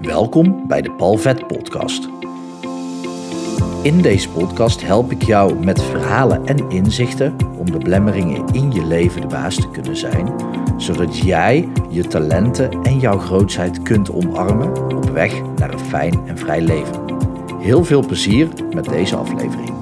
Welkom bij de Palvet Podcast. In deze podcast help ik jou met verhalen en inzichten om de blemmeringen in je leven de baas te kunnen zijn, zodat jij je talenten en jouw grootheid kunt omarmen op weg naar een fijn en vrij leven. Heel veel plezier met deze aflevering.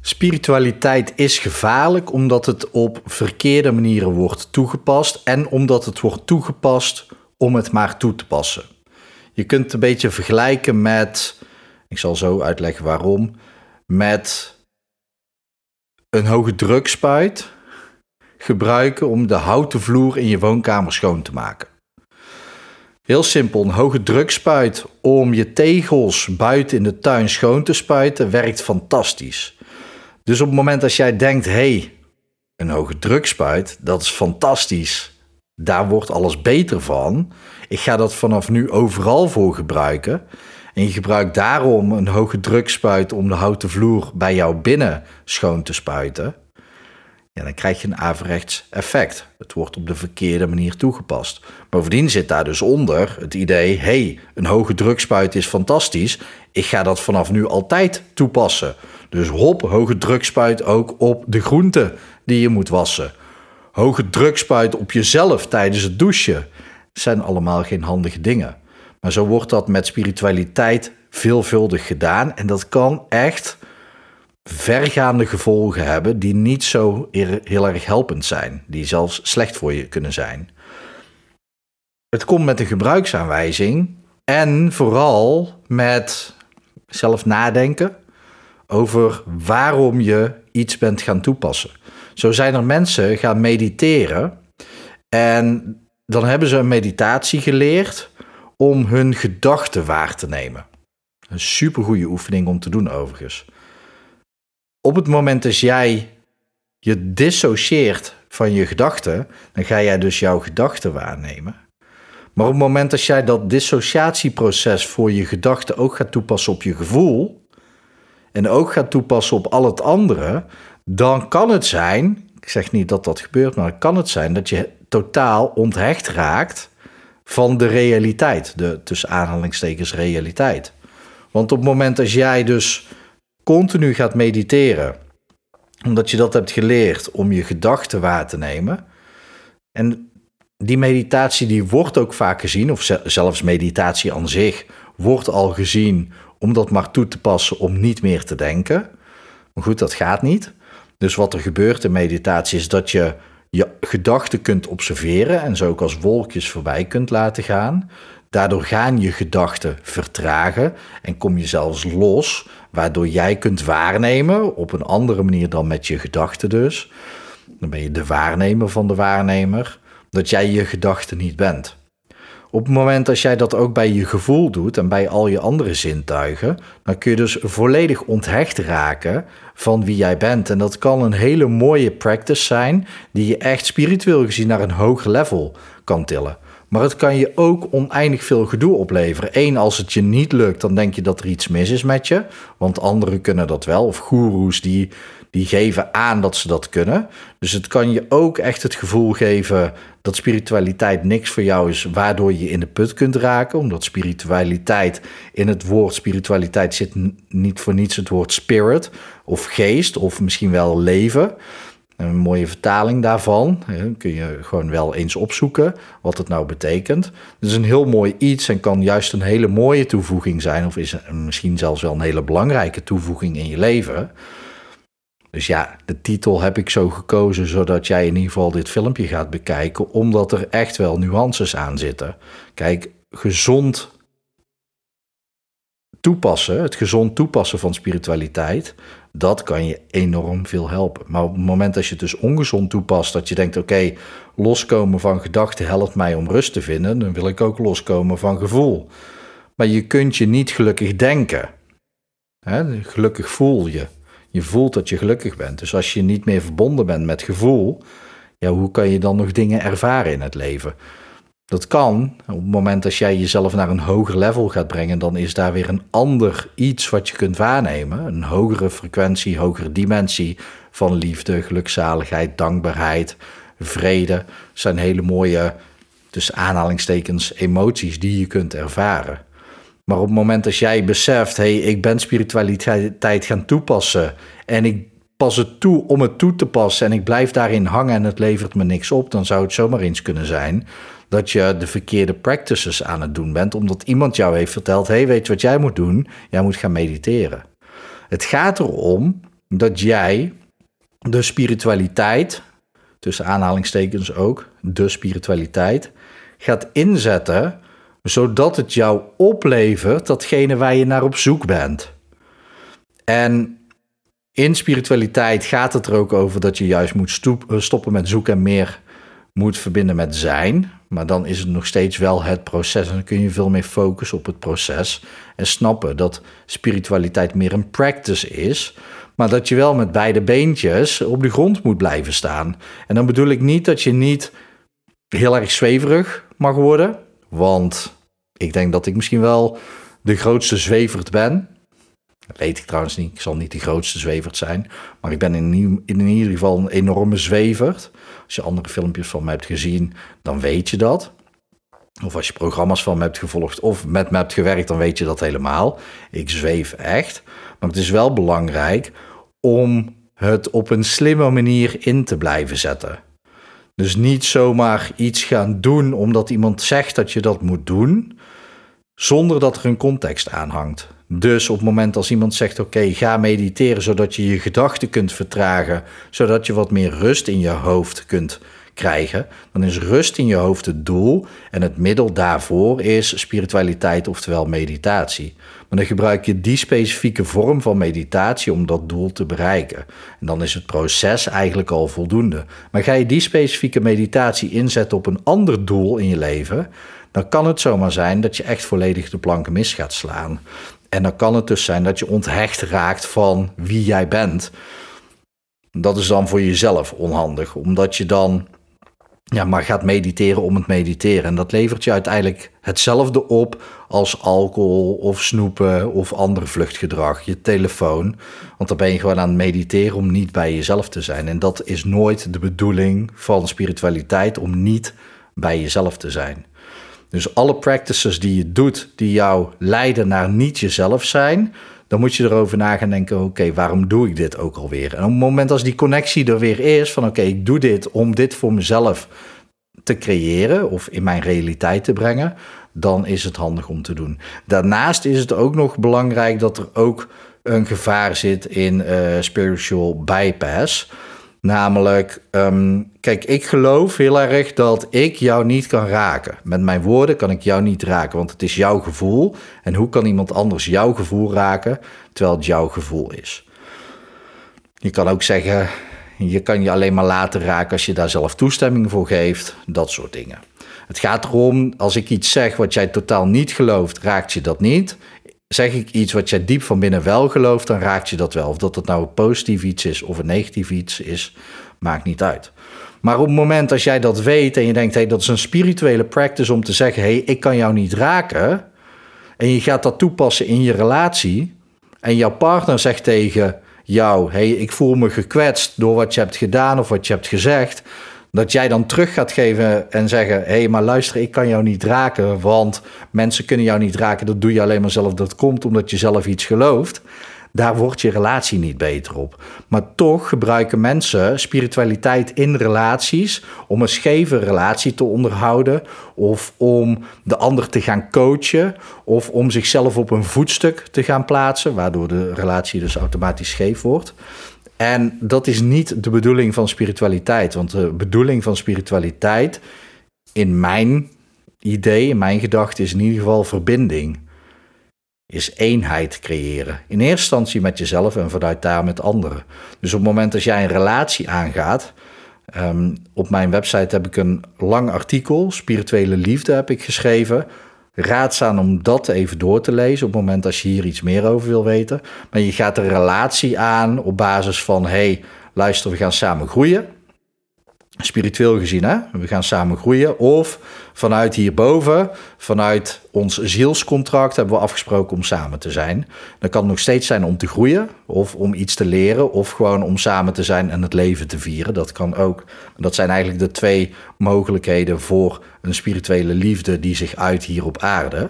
Spiritualiteit is gevaarlijk omdat het op verkeerde manieren wordt toegepast en omdat het wordt toegepast om het maar toe te passen. Je kunt het een beetje vergelijken met, ik zal zo uitleggen waarom, met een hoge drukspuit gebruiken om de houten vloer in je woonkamer schoon te maken. Heel simpel, een hoge drukspuit om je tegels buiten in de tuin schoon te spuiten werkt fantastisch. Dus op het moment dat jij denkt, hé, hey, een hoge drukspuit, dat is fantastisch daar wordt alles beter van. Ik ga dat vanaf nu overal voor gebruiken. En je gebruikt daarom een hoge drukspuit om de houten vloer bij jou binnen schoon te spuiten. Ja, dan krijg je een averechts effect. Het wordt op de verkeerde manier toegepast. Bovendien zit daar dus onder het idee: hey, een hoge drukspuit is fantastisch. Ik ga dat vanaf nu altijd toepassen. Dus hop, hoge drukspuit ook op de groenten die je moet wassen hoge drukspuit op jezelf tijdens het douchen. zijn allemaal geen handige dingen. Maar zo wordt dat met spiritualiteit veelvuldig gedaan. En dat kan echt vergaande gevolgen hebben die niet zo heel erg helpend zijn. Die zelfs slecht voor je kunnen zijn. Het komt met een gebruiksaanwijzing en vooral met zelf nadenken over waarom je iets bent gaan toepassen. Zo zijn er mensen gaan mediteren en dan hebben ze een meditatie geleerd om hun gedachten waar te nemen. Een supergoeie oefening om te doen overigens. Op het moment dat jij je dissocieert van je gedachten, dan ga jij dus jouw gedachten waarnemen. Maar op het moment dat jij dat dissociatieproces voor je gedachten ook gaat toepassen op je gevoel en ook gaat toepassen op al het andere, dan kan het zijn, ik zeg niet dat dat gebeurt, maar kan het zijn dat je totaal onthecht raakt van de realiteit, de tussen aanhalingstekens realiteit. Want op het moment dat jij dus continu gaat mediteren, omdat je dat hebt geleerd om je gedachten waar te nemen, en die meditatie die wordt ook vaak gezien, of zelfs meditatie aan zich wordt al gezien om dat maar toe te passen om niet meer te denken. Maar goed, dat gaat niet. Dus wat er gebeurt in meditatie is dat je je gedachten kunt observeren en zo ook als wolkjes voorbij kunt laten gaan. Daardoor gaan je gedachten vertragen en kom je zelfs los, waardoor jij kunt waarnemen op een andere manier dan met je gedachten dus. Dan ben je de waarnemer van de waarnemer, dat jij je gedachten niet bent. Op het moment dat jij dat ook bij je gevoel doet en bij al je andere zintuigen, dan kun je dus volledig onthecht raken van wie jij bent. En dat kan een hele mooie practice zijn, die je echt spiritueel gezien naar een hoger level kan tillen. Maar het kan je ook oneindig veel gedoe opleveren. Eén, als het je niet lukt, dan denk je dat er iets mis is met je. Want anderen kunnen dat wel. Of goeroes die, die geven aan dat ze dat kunnen. Dus het kan je ook echt het gevoel geven dat spiritualiteit niks voor jou is, waardoor je in de put kunt raken. Omdat spiritualiteit, in het woord spiritualiteit zit niet voor niets het woord spirit of geest of misschien wel leven. Een mooie vertaling daarvan. Kun je gewoon wel eens opzoeken wat het nou betekent. Het is een heel mooi iets en kan juist een hele mooie toevoeging zijn. Of is misschien zelfs wel een hele belangrijke toevoeging in je leven. Dus ja, de titel heb ik zo gekozen zodat jij in ieder geval dit filmpje gaat bekijken, omdat er echt wel nuances aan zitten. Kijk, gezond toepassen, het gezond toepassen van spiritualiteit, dat kan je enorm veel helpen. Maar op het moment dat je het dus ongezond toepast, dat je denkt: oké, loskomen van gedachten helpt mij om rust te vinden, dan wil ik ook loskomen van gevoel. Maar je kunt je niet gelukkig denken. Gelukkig voel je. Je voelt dat je gelukkig bent. Dus als je niet meer verbonden bent met gevoel, ja, hoe kan je dan nog dingen ervaren in het leven? Dat kan. Op het moment dat jij jezelf naar een hoger level gaat brengen, dan is daar weer een ander iets wat je kunt waarnemen. Een hogere frequentie, hogere dimensie van liefde, gelukzaligheid, dankbaarheid, vrede. Zijn hele mooie tussen aanhalingstekens emoties die je kunt ervaren. Maar op het moment dat jij beseft, hé, hey, ik ben spiritualiteit gaan toepassen en ik pas het toe om het toe te passen en ik blijf daarin hangen en het levert me niks op, dan zou het zomaar eens kunnen zijn dat je de verkeerde practices aan het doen bent, omdat iemand jou heeft verteld: hey, weet je wat jij moet doen? Jij moet gaan mediteren. Het gaat erom dat jij de spiritualiteit, tussen aanhalingstekens ook, de spiritualiteit, gaat inzetten zodat het jou oplevert datgene waar je naar op zoek bent. En in spiritualiteit gaat het er ook over dat je juist moet stoppen met zoeken en meer moet verbinden met zijn. Maar dan is het nog steeds wel het proces. En dan kun je veel meer focussen op het proces. En snappen dat spiritualiteit meer een practice is. Maar dat je wel met beide beentjes op de grond moet blijven staan. En dan bedoel ik niet dat je niet heel erg zweverig mag worden. Want ik denk dat ik misschien wel de grootste zweverd ben. Dat weet ik trouwens niet. Ik zal niet de grootste zweverd zijn. Maar ik ben in, ieder geval een enorme zweverd. Als je andere filmpjes van me hebt gezien, dan weet je dat. Of als je programma's van me hebt gevolgd of met me hebt gewerkt, dan weet je dat helemaal. Ik zweef echt. Maar het is wel belangrijk om het op een slimme manier in te blijven zetten. Dus niet zomaar iets gaan doen omdat iemand zegt dat je dat moet doen, zonder dat er een context aan hangt. Dus op het moment als iemand zegt: Oké, ga mediteren zodat je je gedachten kunt vertragen, zodat je wat meer rust in je hoofd kunt krijgen, dan is rust in je hoofd het doel en het middel daarvoor is spiritualiteit, oftewel meditatie. Maar dan gebruik je die specifieke vorm van meditatie om dat doel te bereiken. En dan is het proces eigenlijk al voldoende. Maar ga je die specifieke meditatie inzetten op een ander doel in je leven, dan kan het zomaar zijn dat je echt volledig de planken mis gaat slaan. En dan kan het dus zijn dat je onthecht raakt van wie jij bent. Dat is dan voor jezelf onhandig, omdat je dan ja, maar gaat mediteren om het mediteren. En dat levert je uiteindelijk hetzelfde op als alcohol of snoepen of ander vluchtgedrag, je telefoon. Want dan ben je gewoon aan het mediteren om niet bij jezelf te zijn. En dat is nooit de bedoeling van spiritualiteit, om niet bij jezelf te zijn. Dus alle practices die je doet, die jou leiden naar niet jezelf zijn, dan moet je erover na gaan denken: oké, waarom doe ik dit ook alweer? En op het moment als die connectie er weer is, van oké, ik doe dit om dit voor mezelf te creëren of in mijn realiteit te brengen, dan is het handig om te doen. Daarnaast is het ook nog belangrijk dat er ook een gevaar zit in uh, spiritual bypass. Namelijk, ehm, kijk, ik geloof heel erg dat ik jou niet kan raken. Met mijn woorden kan ik jou niet raken, want het is jouw gevoel. En hoe kan iemand anders jouw gevoel raken, terwijl het jouw gevoel is? Je kan ook zeggen, je kan je alleen maar laten raken als je daar zelf toestemming voor geeft, dat soort dingen. Het gaat erom, als ik iets zeg wat jij totaal niet gelooft, raakt je dat niet zeg ik iets wat jij diep van binnen wel gelooft, dan raakt je dat wel. Of dat het nou een positief iets is of een negatief iets is, maakt niet uit. Maar op het moment als jij dat weet en je denkt, hey, dat is een spirituele practice om te zeggen, hey, ik kan jou niet raken. En je gaat dat toepassen in je relatie. En jouw partner zegt tegen jou, hey, ik voel me gekwetst door wat je hebt gedaan of wat je hebt gezegd. Dat jij dan terug gaat geven en zeggen: hé, hey, maar luister, ik kan jou niet raken, want mensen kunnen jou niet raken. Dat doe je alleen maar zelf. Dat komt omdat je zelf iets gelooft. Daar wordt je relatie niet beter op. Maar toch gebruiken mensen spiritualiteit in relaties om een scheve relatie te onderhouden, of om de ander te gaan coachen, of om zichzelf op een voetstuk te gaan plaatsen, waardoor de relatie dus automatisch scheef wordt. En dat is niet de bedoeling van spiritualiteit. Want de bedoeling van spiritualiteit, in mijn idee, in mijn gedachte, is in ieder geval verbinding. Is eenheid creëren. In eerste instantie met jezelf en vanuit daar met anderen. Dus op het moment dat jij een relatie aangaat. Um, op mijn website heb ik een lang artikel, Spirituele Liefde, heb ik geschreven raadzaam om dat even door te lezen op het moment als je hier iets meer over wil weten. Maar je gaat een relatie aan op basis van: hey, luister, we gaan samen groeien. Spiritueel gezien, hè? we gaan samen groeien. Of vanuit hierboven, vanuit ons zielscontract, hebben we afgesproken om samen te zijn. Dan kan nog steeds zijn om te groeien, of om iets te leren, of gewoon om samen te zijn en het leven te vieren. Dat kan ook. Dat zijn eigenlijk de twee mogelijkheden voor een spirituele liefde die zich uit hier op aarde. En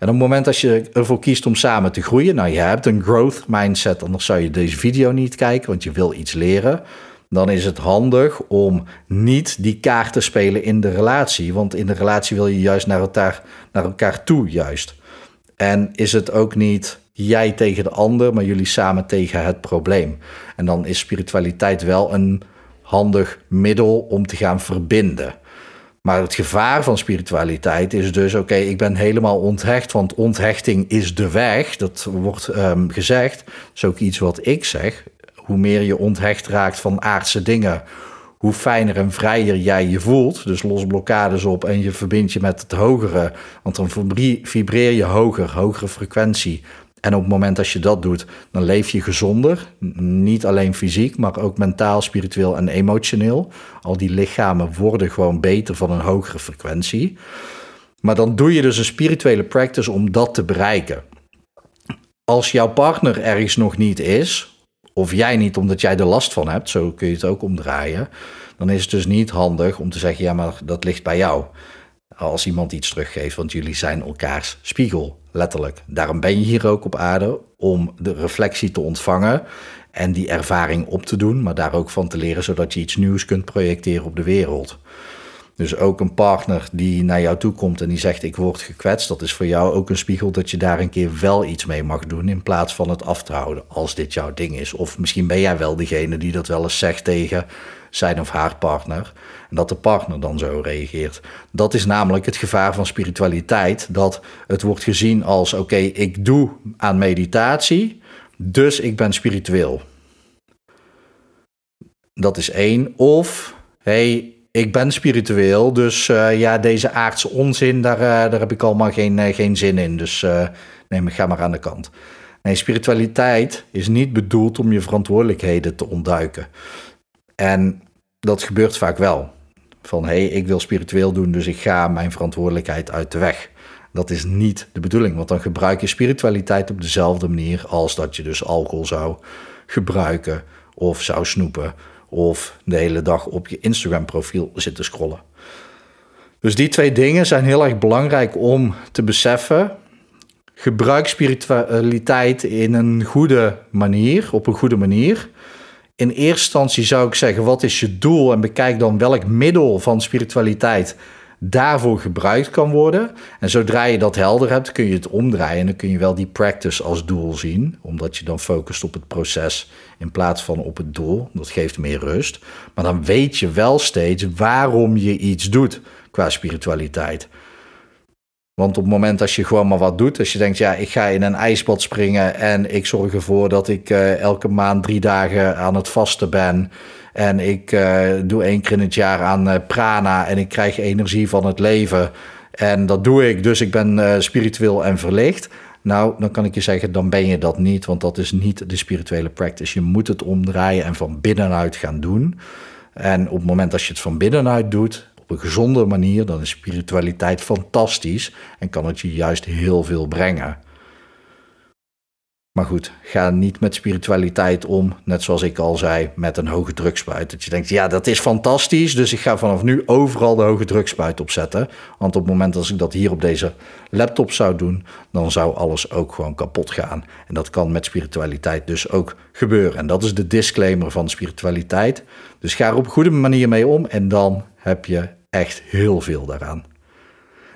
op het moment dat je ervoor kiest om samen te groeien, nou je hebt een growth mindset, anders zou je deze video niet kijken, want je wil iets leren dan is het handig om niet die kaart te spelen in de relatie. Want in de relatie wil je juist naar elkaar, naar elkaar toe, juist. En is het ook niet jij tegen de ander, maar jullie samen tegen het probleem. En dan is spiritualiteit wel een handig middel om te gaan verbinden. Maar het gevaar van spiritualiteit is dus: oké, ik ben helemaal onthecht, want onthechting is de weg. Dat wordt um, gezegd. Dat is ook iets wat ik zeg hoe meer je onthecht raakt van aardse dingen, hoe fijner en vrijer jij je voelt. Dus los blokkades op en je verbindt je met het hogere. Want dan vibreer je hoger, hogere frequentie. En op het moment dat je dat doet, dan leef je gezonder. Niet alleen fysiek, maar ook mentaal, spiritueel en emotioneel. Al die lichamen worden gewoon beter van een hogere frequentie. Maar dan doe je dus een spirituele practice om dat te bereiken. Als jouw partner ergens nog niet is, of jij niet omdat jij er last van hebt, zo kun je het ook omdraaien, dan is het dus niet handig om te zeggen, ja, maar dat ligt bij jou. Als iemand iets teruggeeft, want jullie zijn elkaars spiegel, letterlijk. Daarom ben je hier ook op aarde, om de reflectie te ontvangen en die ervaring op te doen, maar daar ook van te leren, zodat je iets nieuws kunt projecteren op de wereld. Dus ook een partner die naar jou toe komt en die zegt: Ik word gekwetst. Dat is voor jou ook een spiegel dat je daar een keer wel iets mee mag doen. In plaats van het af te houden als dit jouw ding is. Of misschien ben jij wel degene die dat wel eens zegt tegen zijn of haar partner. En dat de partner dan zo reageert. Dat is namelijk het gevaar van spiritualiteit. Dat het wordt gezien als: Oké, ik doe aan meditatie. Dus ik ben spiritueel. Dat is één. Of hey, ik ben spiritueel, dus uh, ja, deze aardse onzin, daar, uh, daar heb ik allemaal geen, uh, geen zin in. Dus nee, maar ga maar aan de kant. Nee, spiritualiteit is niet bedoeld om je verantwoordelijkheden te ontduiken. En dat gebeurt vaak wel. Van hé, hey, ik wil spiritueel doen, dus ik ga mijn verantwoordelijkheid uit de weg. Dat is niet de bedoeling, want dan gebruik je spiritualiteit op dezelfde manier als dat je dus alcohol zou gebruiken of zou snoepen of de hele dag op je Instagram profiel zitten scrollen. Dus die twee dingen zijn heel erg belangrijk om te beseffen. Gebruik spiritualiteit in een goede manier, op een goede manier. In eerste instantie zou ik zeggen, wat is je doel? En bekijk dan welk middel van spiritualiteit daarvoor gebruikt kan worden. En zodra je dat helder hebt, kun je het omdraaien. En dan kun je wel die practice als doel zien, omdat je dan focust op het proces in plaats van op het doel. Dat geeft meer rust. Maar dan weet je wel steeds waarom je iets doet qua spiritualiteit. Want op het moment als je gewoon maar wat doet, als je denkt, ja, ik ga in een ijsbad springen en ik zorg ervoor dat ik uh, elke maand drie dagen aan het vasten ben en ik uh, doe één keer in het jaar aan uh, prana en ik krijg energie van het leven en dat doe ik, dus ik ben spiritueel en verlicht. Nou, dan kan ik je zeggen, dan ben je dat niet, want dat is niet de spirituele practice. Je moet het omdraaien en van binnenuit gaan doen. En op het moment dat je het van binnenuit doet, op een gezonde manier, dan is spiritualiteit fantastisch en kan het je juist heel veel brengen. Maar goed, ga niet met spiritualiteit om, net zoals ik al zei, met een hoge drukspuit. Dat je denkt, ja, dat is fantastisch, dus ik ga vanaf nu overal de hoge drukspuit opzetten. Want op het moment dat ik dat hier op deze laptop zou doen, dan zou alles ook gewoon kapot gaan. En dat kan met spiritualiteit dus ook gebeuren. En dat is de disclaimer van spiritualiteit. Dus ga er op goede manier mee om en dan heb je echt heel veel daaraan.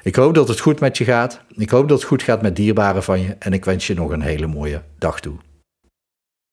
Ik hoop dat het goed met je gaat. Ik hoop dat het goed gaat met dierbaren van je. En ik wens je nog een hele mooie dag toe.